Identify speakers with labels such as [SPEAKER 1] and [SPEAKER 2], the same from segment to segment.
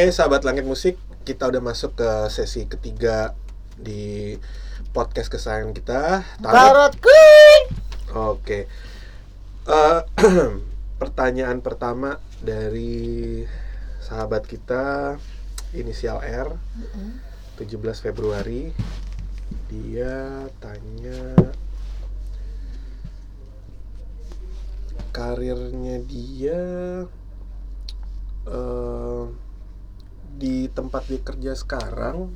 [SPEAKER 1] Oke, sahabat Langit Musik, kita udah masuk ke sesi ketiga di podcast kesayangan kita.
[SPEAKER 2] Tarot Queen.
[SPEAKER 1] Oke. Eh, pertanyaan pertama dari sahabat kita inisial R 17 Februari dia tanya karirnya dia eh, di tempat dia kerja sekarang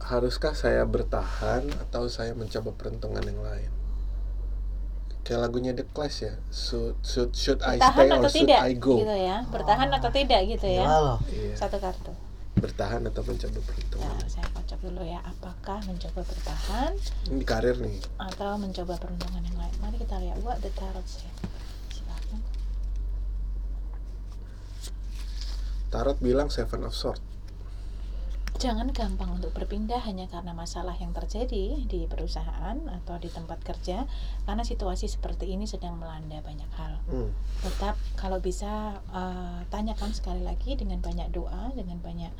[SPEAKER 1] haruskah saya bertahan atau saya mencoba peruntungan yang lain? Kayak lagunya The Clash ya should should, should I
[SPEAKER 3] bertahan
[SPEAKER 1] stay or
[SPEAKER 3] atau
[SPEAKER 1] should
[SPEAKER 3] tidak
[SPEAKER 1] I go?
[SPEAKER 3] gitu ya. Bertahan atau tidak gitu ya.
[SPEAKER 2] Loh.
[SPEAKER 1] Iya,
[SPEAKER 3] satu kartu.
[SPEAKER 1] Bertahan atau mencoba peruntungan?
[SPEAKER 3] Nah saya kocok dulu ya. Apakah mencoba bertahan
[SPEAKER 1] ini karir nih.
[SPEAKER 3] atau mencoba peruntungan yang lain? Mari kita lihat what the tarot say
[SPEAKER 1] Tarot bilang Seven of Swords
[SPEAKER 3] Jangan gampang untuk berpindah hanya karena masalah yang terjadi di perusahaan atau di tempat kerja, karena situasi seperti ini sedang melanda banyak hal.
[SPEAKER 1] hmm.
[SPEAKER 3] Tetap kalau bisa eh, tanyakan sekali lagi dengan banyak doa, dengan banyak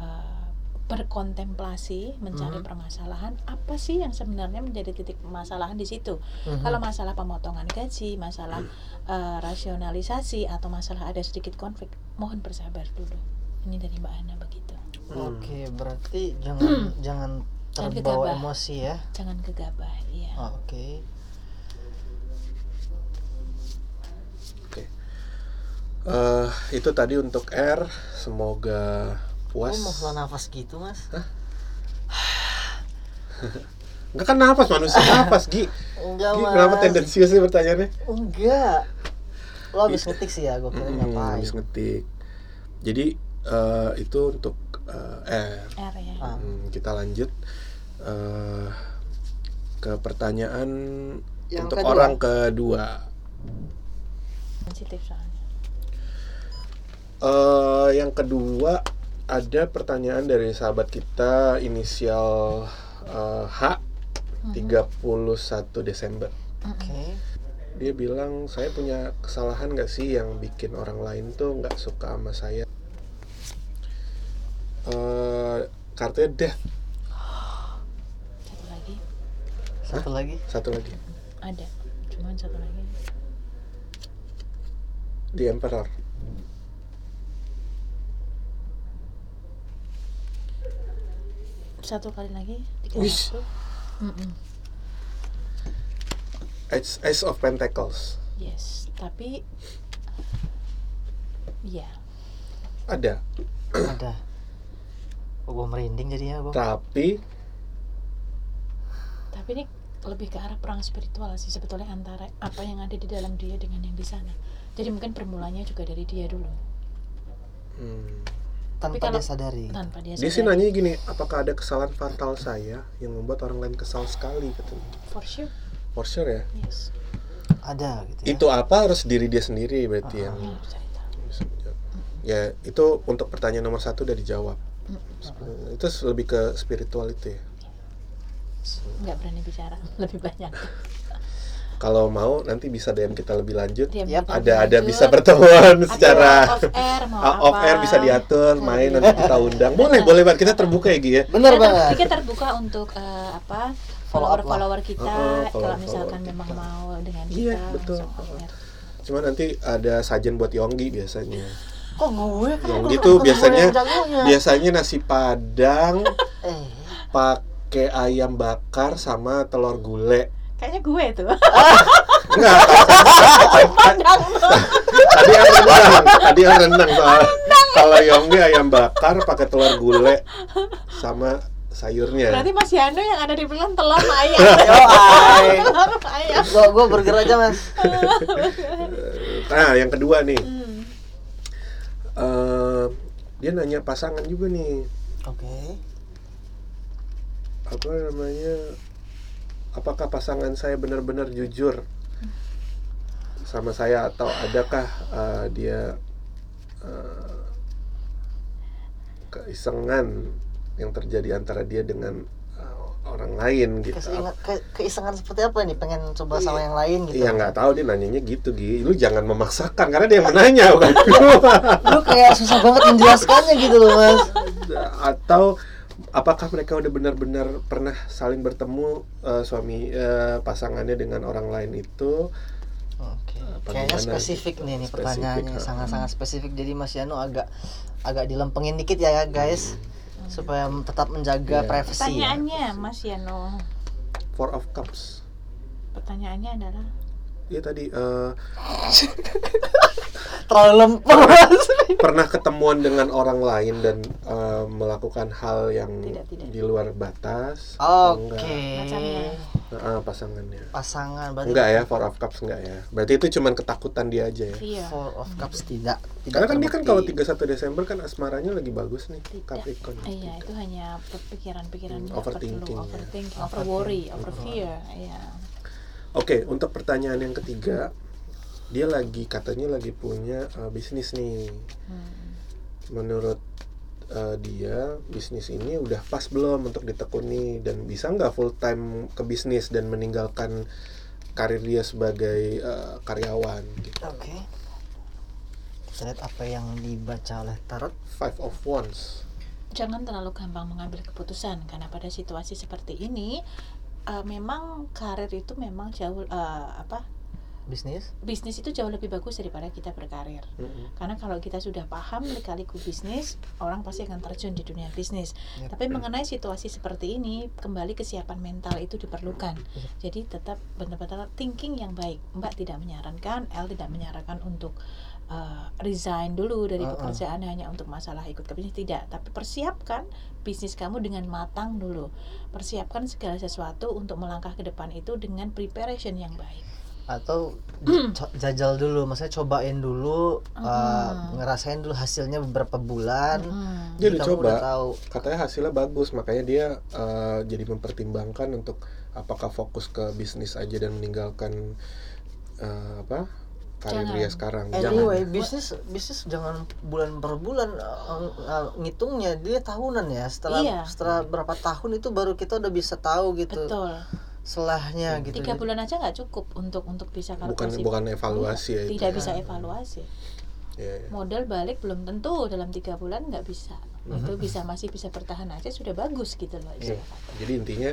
[SPEAKER 3] eh, berkontemplasi, mencari
[SPEAKER 2] Mhm.
[SPEAKER 3] permasalahan apa sih yang sebenarnya menjadi titik permasalahan di situ.
[SPEAKER 2] Mhm.
[SPEAKER 3] Kalau masalah pemotongan gaji, masalah eh, rasionalisasi atau masalah ada sedikit konflik, mohon bersabar dulu. Ini dari Mbak Ana begitu.
[SPEAKER 1] Hmm.
[SPEAKER 2] Oke, berarti jangan jangan
[SPEAKER 3] Jangan
[SPEAKER 2] terbawa
[SPEAKER 3] gegabah.
[SPEAKER 2] emosi ya.
[SPEAKER 3] Jangan gegabah, iya.
[SPEAKER 2] Oh, Oke.
[SPEAKER 1] Eh, itu tadi untuk R semoga puas
[SPEAKER 2] Oh, mau nafas gitu, Mas?
[SPEAKER 1] Enggak kan nafas manusia nafas Gi
[SPEAKER 2] Enggak,
[SPEAKER 1] Gi
[SPEAKER 2] Mas.
[SPEAKER 1] kenapa tendensius sih pertanyaannya
[SPEAKER 2] Enggak. Lo habis ngetik sih ya, gue kira
[SPEAKER 1] Hmm,
[SPEAKER 2] ngapain.
[SPEAKER 1] habis ngetik jadi eh, itu untuk eh, R
[SPEAKER 3] R ya.
[SPEAKER 1] Hmm, kita lanjut eh, ke pertanyaan
[SPEAKER 2] Yang
[SPEAKER 1] untuk
[SPEAKER 2] kedua.
[SPEAKER 1] orang kedua
[SPEAKER 3] Sensitif soalnya.
[SPEAKER 1] Eh, yang kedua ada pertanyaan dari sahabat kita inisial eh, H 31 Desember.
[SPEAKER 2] Oke.
[SPEAKER 1] Dia bilang saya punya kesalahan nggak sih yang bikin orang lain tuh nggak suka sama saya. Eh, kartunya death
[SPEAKER 3] Satu lagi
[SPEAKER 2] Satu lagi.
[SPEAKER 1] satu lagi
[SPEAKER 3] ada, cuman satu lagi.
[SPEAKER 1] di Emperor.
[SPEAKER 3] Satu kali lagi. Tiga
[SPEAKER 1] Wis.
[SPEAKER 3] satu. Mm-mm.
[SPEAKER 1] Ace, Ace of Pentacles
[SPEAKER 3] Yes, tapi Iya,
[SPEAKER 1] ada,
[SPEAKER 2] Ada. Oh, gue merinding jadinya gue.
[SPEAKER 1] tapi
[SPEAKER 3] tapi ini lebih ke arah perang spiritual sih sebetulnya antara apa yang ada di dalam dia dengan yang di sana. Jadi mungkin permulanya juga dari dia dulu,
[SPEAKER 1] hmm,
[SPEAKER 2] Tanpa
[SPEAKER 3] kalau-
[SPEAKER 2] dia sadari.
[SPEAKER 3] tanpa dia
[SPEAKER 1] dia sih
[SPEAKER 3] sadari.
[SPEAKER 1] nanya gini, apakah ada kesalahan fatal saya yang membuat orang lain kesal sekali katanya.
[SPEAKER 3] For sure,
[SPEAKER 1] For sure ya.
[SPEAKER 3] yes.
[SPEAKER 2] Ada gitu ya.
[SPEAKER 1] Itu apa harus diri dia sendiri berarti yang
[SPEAKER 3] Ya, tahu.
[SPEAKER 1] bisa menjawab. Ya itu untuk pertanyaan nomor satu udah dijawab.
[SPEAKER 3] Mm-mm.
[SPEAKER 1] Itu lebih ke spiritual itu ya.
[SPEAKER 3] Nggak berani bicara lebih banyak.
[SPEAKER 1] Kalau mau nanti bisa DM kita lebih lanjut.
[SPEAKER 2] Yap,
[SPEAKER 3] kita
[SPEAKER 1] Ada ada
[SPEAKER 3] lanjut.
[SPEAKER 1] bisa pertemuan
[SPEAKER 3] Ada
[SPEAKER 1] secara
[SPEAKER 3] off air mau
[SPEAKER 1] Ah, off air bisa diatur, main nanti kita undang. Boleh,
[SPEAKER 3] Bener.
[SPEAKER 1] boleh banget. Kita terbuka ya Gi ya.
[SPEAKER 3] Ter-
[SPEAKER 2] banget.
[SPEAKER 3] kita terbuka untuk eh, apa
[SPEAKER 2] Follow up
[SPEAKER 3] follower follower kita
[SPEAKER 1] Oh, oh,
[SPEAKER 3] kalau
[SPEAKER 1] follower-
[SPEAKER 3] misalkan
[SPEAKER 1] follower
[SPEAKER 3] memang
[SPEAKER 1] kita.
[SPEAKER 3] mau dengan
[SPEAKER 1] Iya,
[SPEAKER 3] kita
[SPEAKER 1] betul.
[SPEAKER 3] langsung off air.
[SPEAKER 1] Cuma nanti ada sajen buat Yonggi biasanya.
[SPEAKER 2] Kok gue kan
[SPEAKER 1] Yonggi tuh biasanya
[SPEAKER 2] yang
[SPEAKER 1] biasanya nasi padang
[SPEAKER 2] Eh,
[SPEAKER 1] pakai ayam bakar sama telur gulai.
[SPEAKER 3] Kayaknya gue tuh
[SPEAKER 1] Enggak. tadi yang rendang, tadi yang rendang soal kalau Yonggi ayam bakar pakai telur gulai sama sayurnya.
[SPEAKER 3] berarti Mas Yano yang ada di belakang telur sama ayam
[SPEAKER 2] Yo,
[SPEAKER 3] telur ayam
[SPEAKER 2] Gue gue burger aja mas.
[SPEAKER 1] Nah, yang kedua nih,
[SPEAKER 3] Hmm.
[SPEAKER 1] eh, dia nanya pasangan juga nih,
[SPEAKER 2] Oke.
[SPEAKER 1] apa namanya? Apakah pasangan saya benar-benar jujur sama saya atau adakah eh, dia eh, keisengan yang terjadi antara dia dengan eh, orang lain gitu?
[SPEAKER 2] Keinget, ke, keisengan seperti apa nih? Pengen coba sama yang lain gitu?
[SPEAKER 1] Iya nggak tahu dia nanyanya gitu Gi. Lu jangan memaksakan karena dia yang menanya bukan
[SPEAKER 2] lu kayak susah banget menjelaskannya gitu loh mas.
[SPEAKER 1] Atau apakah mereka udah benar-benar pernah saling bertemu eh, suami eh, pasangannya dengan orang lain itu
[SPEAKER 2] Oke,
[SPEAKER 1] Apa
[SPEAKER 2] kayaknya spesifik nih nih pertanyaannya sangat-sangat spesifik. Jadi Mas Yano agak agak dilempengin dikit ya guys, supaya tetap menjaga
[SPEAKER 1] Iya.
[SPEAKER 2] privasi. Ya.
[SPEAKER 3] Pertanyaannya, Mas Yano,
[SPEAKER 1] Four of Cups
[SPEAKER 3] pertanyaannya adalah
[SPEAKER 1] Iya tadi eh,
[SPEAKER 2] Terlalu lempeng mas.
[SPEAKER 1] pernah ketemuan dengan orang lain dan eh, melakukan hal yang
[SPEAKER 3] Tidak, tidak.
[SPEAKER 1] di luar batas
[SPEAKER 2] Oke.
[SPEAKER 1] enggak?
[SPEAKER 3] Macamnya.
[SPEAKER 1] Nah, pasangannya
[SPEAKER 2] Pasangan berarti
[SPEAKER 1] enggak ya Four of Cups enggak ya berarti itu cuman ketakutan dia aja ya
[SPEAKER 3] Iya.
[SPEAKER 2] Four of Cups tidak. tidak
[SPEAKER 1] karena kan dia kan kalau 31 Desember kan asmaranya lagi bagus nih
[SPEAKER 3] Tidak.
[SPEAKER 1] Capricorn
[SPEAKER 3] Iya, itu hanya pikiran-pikiran
[SPEAKER 1] Hmm,
[SPEAKER 3] nggak
[SPEAKER 1] overthinking ya.
[SPEAKER 3] overthinking, over worry, over fear. Iya.
[SPEAKER 1] Oke, untuk pertanyaan yang ketiga, dia lagi katanya lagi punya uh, bisnis nih.
[SPEAKER 3] Hmm.
[SPEAKER 1] Menurut uh, dia, bisnis ini udah pas belum untuk ditekuni dan bisa nggak full time ke bisnis dan meninggalkan karir dia sebagai uh, karyawan gitu.
[SPEAKER 2] Oke. Kita lihat apa yang dibaca oleh Tarot.
[SPEAKER 1] Five of Wands.
[SPEAKER 3] Jangan terlalu gampang mengambil keputusan karena pada situasi seperti ini eh, memang karir itu memang jauh eh, apa
[SPEAKER 2] Bisnis.
[SPEAKER 3] bisnis itu jauh lebih bagus daripada kita berkarir
[SPEAKER 1] Mm-mm.
[SPEAKER 3] karena kalau kita sudah paham lika-liku bisnis orang pasti akan terjun di dunia bisnis
[SPEAKER 2] Yap.
[SPEAKER 3] tapi mengenai situasi seperti ini kembali kesiapan mental itu diperlukan jadi tetap benar-benar thinking yang baik mbak tidak menyarankan L tidak menyarankan untuk uh, resign dulu dari
[SPEAKER 2] Uh-uh.
[SPEAKER 3] pekerjaan hanya untuk masalah ikut ke bisnis tidak tapi persiapkan bisnis kamu dengan matang dulu persiapkan segala sesuatu untuk melangkah ke depan itu dengan preparation yang baik
[SPEAKER 2] Atau jajal dulu, maksudnya cobain dulu, uh,
[SPEAKER 3] Hmm.
[SPEAKER 2] ngerasain dulu hasilnya beberapa bulan.
[SPEAKER 1] Dia
[SPEAKER 2] Jadi
[SPEAKER 1] udah
[SPEAKER 2] kamu
[SPEAKER 1] coba.
[SPEAKER 2] tahu.
[SPEAKER 1] Katanya hasilnya bagus, makanya dia uh, jadi mempertimbangkan untuk apakah fokus ke bisnis aja dan meninggalkan uh, apa karir
[SPEAKER 3] Jangan.
[SPEAKER 1] dia sekarang.
[SPEAKER 2] Anyway,
[SPEAKER 1] Jangan.
[SPEAKER 2] bisnis bisnis jangan bulan per bulan uh, uh, ngitungnya dia tahunan ya. Setelah
[SPEAKER 3] Iya.
[SPEAKER 2] setelah berapa tahun itu baru kita udah bisa tahu gitu
[SPEAKER 3] betul
[SPEAKER 2] selahnya gitu.
[SPEAKER 3] tiga bulan aja nggak cukup untuk untuk bisa
[SPEAKER 1] bukan
[SPEAKER 3] kalkulasi
[SPEAKER 1] bukan evaluasi ya itu.
[SPEAKER 3] tidak bisa evaluasi
[SPEAKER 1] Iya, iya.
[SPEAKER 3] modal balik belum tentu dalam tiga bulan nggak bisa
[SPEAKER 1] Mhm.
[SPEAKER 3] itu bisa masih bisa bertahan aja sudah bagus gitu loh
[SPEAKER 1] Iya.
[SPEAKER 3] istilah.
[SPEAKER 1] Jadi intinya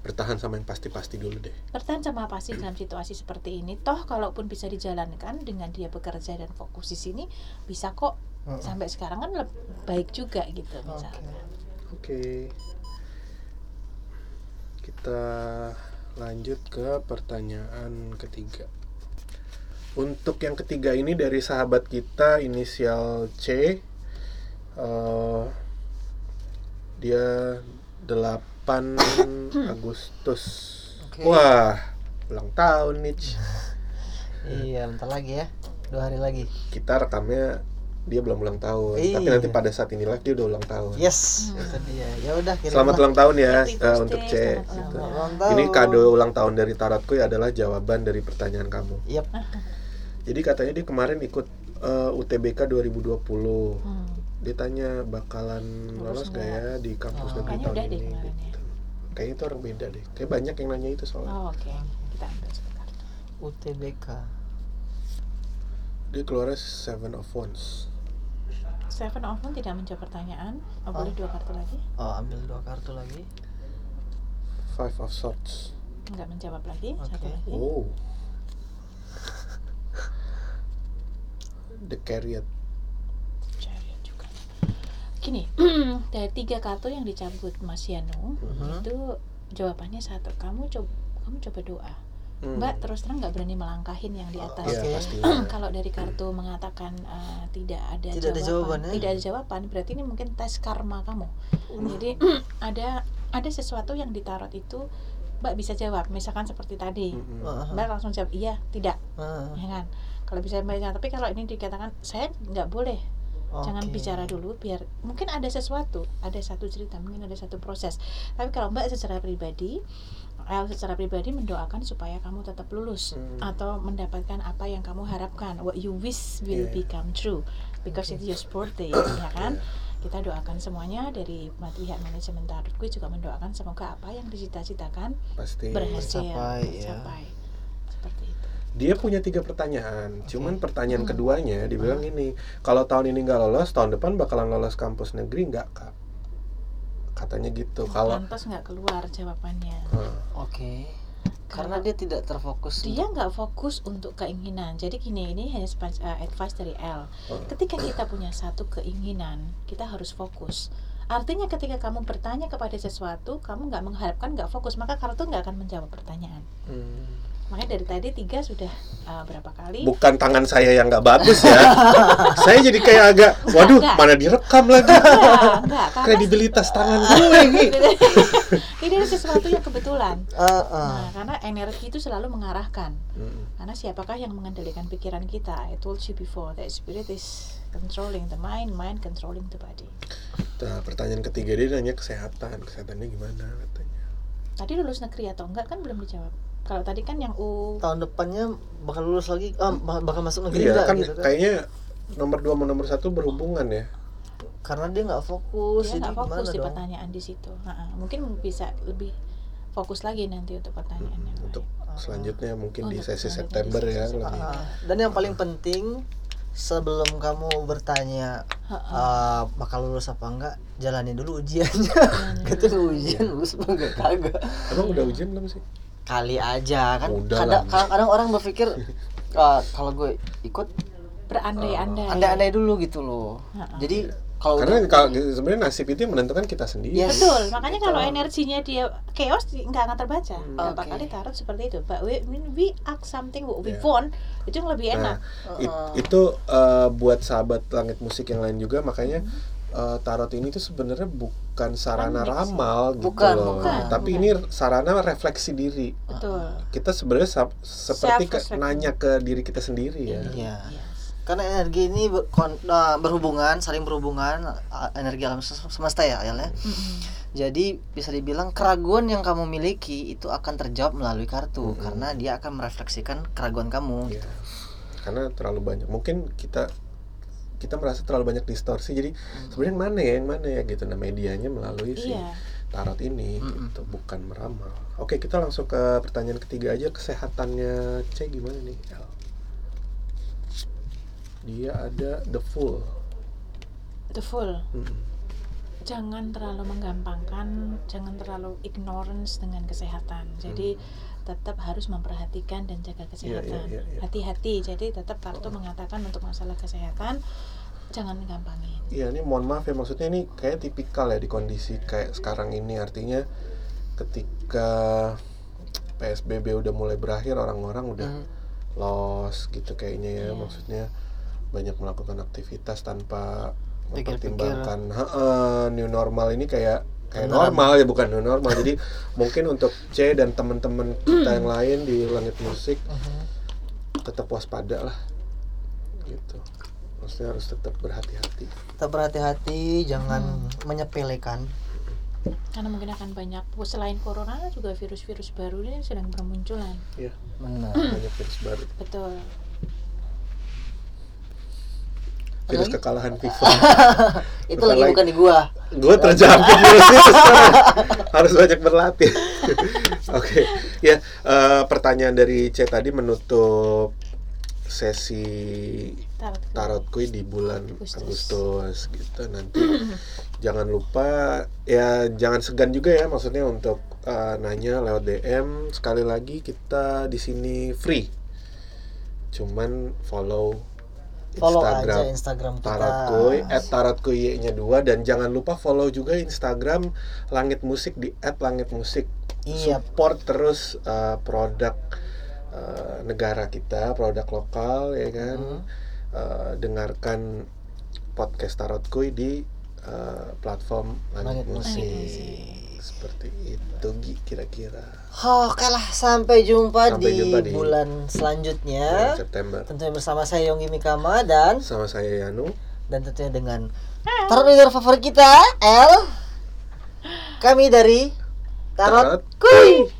[SPEAKER 1] bertahan sama yang pasti-pasti dulu deh.
[SPEAKER 3] bertahan sama apa sih dalam situasi seperti ini toh kalaupun bisa dijalankan dengan dia bekerja dan fokus di sini bisa kok
[SPEAKER 2] Mm-mm.
[SPEAKER 3] sampai sekarang kan lebih baik juga gitu
[SPEAKER 2] Oke.
[SPEAKER 3] misalnya
[SPEAKER 1] Oke. Kita lanjut ke pertanyaan ketiga. Untuk yang ketiga ini dari sahabat kita inisial C. Eh, dia 8 Agustus.
[SPEAKER 2] Oke.
[SPEAKER 1] Wah, ulang tahun nih.
[SPEAKER 2] Iya, bentar lagi ya. Dua hari lagi.
[SPEAKER 1] Kita rekamnya dia belum ulang tahun, tapi
[SPEAKER 2] Iya.
[SPEAKER 1] nanti pada saat inilah dia udah ulang tahun.
[SPEAKER 2] Yes,
[SPEAKER 3] Hmm.
[SPEAKER 2] itu dia. Ya udah kirim
[SPEAKER 1] Selamat ulang tahun ya
[SPEAKER 3] birthday,
[SPEAKER 1] untuk C. gitu. Ini kado ulang tahun dari Tarotku adalah jawaban dari pertanyaan kamu.
[SPEAKER 2] Yap.
[SPEAKER 1] Jadi katanya dia kemarin ikut eh, UTBK 2020.
[SPEAKER 3] Hmm.
[SPEAKER 1] Dia tanya bakalan lolos gak ya di kampus
[SPEAKER 2] Oh.
[SPEAKER 1] negeri tahun
[SPEAKER 3] udah deh
[SPEAKER 1] ini.
[SPEAKER 3] kemarin ya.
[SPEAKER 1] gitu. Kayaknya itu orang beda deh. Kayak banyak yang nanya itu soalnya.
[SPEAKER 3] oh, oke kita ambil sebentar
[SPEAKER 2] UTBK.
[SPEAKER 1] Dia keluarnya Seven of Wands.
[SPEAKER 3] Seven of One tidak menjawab pertanyaan oh, boleh dua kartu lagi
[SPEAKER 2] Oh, ambil dua kartu lagi.
[SPEAKER 1] Five of Swords.
[SPEAKER 3] nggak menjawab lagi satu
[SPEAKER 2] Oke.
[SPEAKER 3] lagi
[SPEAKER 1] Oh. The Chariot.
[SPEAKER 3] Gini, dari tiga kartu yang dicabut Mas Yano,
[SPEAKER 2] Mhm.
[SPEAKER 3] itu jawabannya satu. Kamu coba kamu coba doa.
[SPEAKER 1] Hmm.
[SPEAKER 3] Mbak terus terang nggak berani melangkahin yang di atas.
[SPEAKER 1] Iya
[SPEAKER 2] Oke.
[SPEAKER 1] pastinya.
[SPEAKER 3] Kalau dari kartu mengatakan eh, tidak ada
[SPEAKER 2] Tidak ada
[SPEAKER 3] jawaban,
[SPEAKER 2] jawaban, ya?
[SPEAKER 3] tidak ada jawaban, berarti ini mungkin tes karma kamu. Jadi ada ada sesuatu yang di tarot itu Mbak bisa jawab, misalkan seperti tadi.
[SPEAKER 2] Ah,
[SPEAKER 3] Mbak langsung jawab iya, tidak,
[SPEAKER 2] ah,
[SPEAKER 3] ya kan? Kalau bisa Mbak tapi kalau ini dikatakan saya nggak boleh jangan
[SPEAKER 2] oke.
[SPEAKER 3] bicara dulu biar mungkin ada sesuatu ada satu cerita mungkin ada satu proses tapi kalau mbak secara pribadi El secara pribadi mendoakan supaya kamu tetap lulus
[SPEAKER 1] Hmm.
[SPEAKER 3] atau mendapatkan apa yang kamu harapkan what you wish will
[SPEAKER 1] Yeah.
[SPEAKER 3] become true because
[SPEAKER 2] Oke.
[SPEAKER 3] it's your birthday ya kan kita doakan semuanya dari pihak manajemen Tarot Kui juga mendoakan semoga apa yang dicita-citakan
[SPEAKER 1] pasti
[SPEAKER 3] berhasil
[SPEAKER 2] Tercapai, ya.
[SPEAKER 3] seperti itu
[SPEAKER 1] dia punya tiga pertanyaan. Cuman pertanyaan
[SPEAKER 3] Hmm.
[SPEAKER 1] keduanya dibilang ini kalau tahun ini nggak lolos tahun depan bakalan lolos kampus negeri nggak kak? Katanya gitu. Kalau
[SPEAKER 3] lantas nggak keluar jawabannya.
[SPEAKER 1] Nah,
[SPEAKER 2] Oke. Karena dia tidak terfokus.
[SPEAKER 3] dia nggak fokus untuk keinginan. Jadi gini ini hanya uh, advice dari L. Ketika kita punya satu keinginan kita harus fokus. Artinya ketika kamu bertanya kepada sesuatu kamu nggak mengharapkan nggak fokus maka kartu nggak akan menjawab pertanyaan.
[SPEAKER 1] Hmm.
[SPEAKER 3] Makanya dari tadi tiga sudah uh, berapa kali?
[SPEAKER 1] Bukan tangan saya yang nggak bagus ya. Saya jadi kayak agak waduh
[SPEAKER 3] Enggak.
[SPEAKER 1] mana direkam lagi?
[SPEAKER 3] Enggak, enggak, karena
[SPEAKER 1] kredibilitas tangan gue ini
[SPEAKER 3] ini ada sesuatu yang kebetulan.
[SPEAKER 2] Eh, eh.
[SPEAKER 3] nah karena energi itu selalu mengarahkan.
[SPEAKER 1] Hmm.
[SPEAKER 3] karena siapakah yang mengendalikan pikiran kita? I told you before that spirit is controlling the mind mind controlling the body.
[SPEAKER 1] Nah, pertanyaan ketiga dia nanya kesehatan. Kesehatannya gimana katanya?
[SPEAKER 3] Tadi lulus negeri atau enggak? Kan belum dijawab kalau tadi kan yang U
[SPEAKER 2] tahun depannya bakal lulus lagi, ah, bak- bakal masuk negeri
[SPEAKER 1] iya
[SPEAKER 2] enggak
[SPEAKER 1] kan
[SPEAKER 2] gitu kan?
[SPEAKER 1] kayaknya nomor dua sama nomor satu berhubungan ya
[SPEAKER 2] Karena dia nggak fokus,
[SPEAKER 3] dia
[SPEAKER 2] jadi
[SPEAKER 3] nggak fokus di
[SPEAKER 2] dong?
[SPEAKER 3] pertanyaan di situ Ha-ha. mungkin bisa lebih fokus lagi nanti untuk pertanyaan yang lain.
[SPEAKER 1] untuk selanjutnya mungkin di
[SPEAKER 3] Untuk
[SPEAKER 1] sesi
[SPEAKER 3] selanjutnya di
[SPEAKER 1] September ya
[SPEAKER 3] sesi
[SPEAKER 1] lebih
[SPEAKER 2] dan yang paling penting sebelum kamu bertanya ah, bakal lulus apa enggak, jalani dulu ujiannya. Kita ujian lulus apa enggak kagak.
[SPEAKER 1] emang udah ujian belum sih
[SPEAKER 2] Kali aja kan.
[SPEAKER 1] Udah
[SPEAKER 2] kadang, kadang kadang orang berpikir ah, kalau gue ikut
[SPEAKER 3] berandai-andai
[SPEAKER 2] andai-andai dulu gitu loh.
[SPEAKER 3] Ha-ha.
[SPEAKER 2] Jadi kalau
[SPEAKER 1] karena kalau sebenarnya nasib itu yang menentukan kita sendiri
[SPEAKER 2] Yes.
[SPEAKER 3] Betul, makanya
[SPEAKER 2] Betul.
[SPEAKER 3] kalau energinya dia chaos nggak akan terbaca.
[SPEAKER 1] Hmm.
[SPEAKER 3] Berapa
[SPEAKER 2] Oke.
[SPEAKER 3] kali tarot seperti itu. But we, we ask something what we
[SPEAKER 1] Yeah.
[SPEAKER 3] want itu yang lebih enak.
[SPEAKER 1] Nah, it- itu eh, buat sahabat langit musik yang lain juga makanya eh, tarot ini tuh sebenarnya bukan sarana ramal gitu
[SPEAKER 2] Bukan,
[SPEAKER 1] loh.
[SPEAKER 3] bukan,
[SPEAKER 1] Tapi
[SPEAKER 3] bukan.
[SPEAKER 1] ini sarana refleksi diri.
[SPEAKER 3] Betul.
[SPEAKER 1] Kita sebenarnya seperti ke- nanya ke diri kita sendiri ya.
[SPEAKER 2] Iya.
[SPEAKER 3] Yes.
[SPEAKER 2] Karena energi ini ber- kon- nah, berhubungan, saling berhubungan ah, energi alam semesta ya, ya.
[SPEAKER 3] Mm-mm.
[SPEAKER 2] Jadi bisa dibilang keraguan yang kamu miliki itu akan terjawab melalui kartu
[SPEAKER 1] Mm-mm.
[SPEAKER 2] karena dia akan merefleksikan keraguan kamu.
[SPEAKER 1] Iya. Karena terlalu banyak. Mungkin kita kita merasa terlalu banyak distorsi. Jadi sebenarnya yang mana ya, yang mana ya gitu. Nah, medianya melalui si
[SPEAKER 3] Iya.
[SPEAKER 1] tarot ini
[SPEAKER 2] Mm-mm.
[SPEAKER 1] gitu, bukan meramal. Oke, kita langsung ke pertanyaan ketiga aja. Kesehatannya C gimana nih? Dia ada the full.
[SPEAKER 3] The full.
[SPEAKER 1] Mm-mm.
[SPEAKER 3] Jangan terlalu menggampangkan, jangan terlalu ignorance dengan kesehatan. Jadi tetap harus memperhatikan dan jaga kesehatan.
[SPEAKER 1] Hmm. iya, iya.
[SPEAKER 3] Hati-hati. Jadi tetap kartu mengatakan untuk masalah kesehatan jangan gampangin.
[SPEAKER 1] Iya, ini mohon maaf ya maksudnya ini kayak tipikal ya di kondisi kayak sekarang ini artinya ketika PSBB udah mulai berakhir orang-orang udah
[SPEAKER 2] Hmm.
[SPEAKER 1] los gitu kayaknya ya
[SPEAKER 3] Iya.
[SPEAKER 1] maksudnya banyak melakukan aktivitas tanpa mempertimbangkan "Heeh, new normal ini kayak kayak
[SPEAKER 2] Beneran.
[SPEAKER 1] normal ya bukan normal jadi mungkin untuk C dan teman-teman kita yang lain di langit musik
[SPEAKER 2] Mhm.
[SPEAKER 1] tetap waspada lah gitu maksudnya harus tetap berhati-hati
[SPEAKER 2] Tetap berhati-hati, jangan menyepelekan.
[SPEAKER 3] Karena mungkin akan banyak selain corona juga virus-virus baru ini sedang bermunculan.
[SPEAKER 1] ya
[SPEAKER 2] Benar.
[SPEAKER 1] banyak virus baru
[SPEAKER 3] Betul.
[SPEAKER 1] virus kekalahan FIFA
[SPEAKER 2] itu
[SPEAKER 1] Bukan
[SPEAKER 2] lagi
[SPEAKER 1] lagi.
[SPEAKER 2] bukan di gua.
[SPEAKER 1] Gue terjangkit virus itu sekarang harus banyak berlatih. Oke ya eh, pertanyaan dari C tadi menutup sesi
[SPEAKER 3] Tarot.
[SPEAKER 1] tarot kui di bulan
[SPEAKER 3] Agustus.
[SPEAKER 1] Agustus gitu. Nanti jangan lupa ya jangan segan juga ya maksudnya untuk eh, nanya lewat DM sekali lagi kita di sini free. Cuman follow
[SPEAKER 2] Follow
[SPEAKER 1] Instagram
[SPEAKER 2] aja Instagram kita.
[SPEAKER 1] Tarotkuy, at tarotkuy nya dua dan jangan lupa follow juga Instagram Langit Musik di at Langit Musik.
[SPEAKER 2] Iya.
[SPEAKER 1] Support terus uh, produk uh, negara kita, produk lokal ya kan.
[SPEAKER 2] Mhm.
[SPEAKER 1] Uh, dengarkan podcast Tarotkuy di uh, platform Langit,
[SPEAKER 2] Langit
[SPEAKER 1] Musik.
[SPEAKER 3] Musik.
[SPEAKER 1] Seperti itu kira-kira.
[SPEAKER 2] Oke lah, sampai jumpa,
[SPEAKER 1] Sampai
[SPEAKER 2] di,
[SPEAKER 1] jumpa di-
[SPEAKER 2] bulan selanjutnya.
[SPEAKER 1] Bulan September.
[SPEAKER 2] Tentunya bersama saya Yonggi Mikama dan
[SPEAKER 1] Sama saya Yanu.
[SPEAKER 2] dan tentunya dengan tarot reader favorit kita, L. Kami dari Tarot
[SPEAKER 1] Tarot
[SPEAKER 2] Kuy.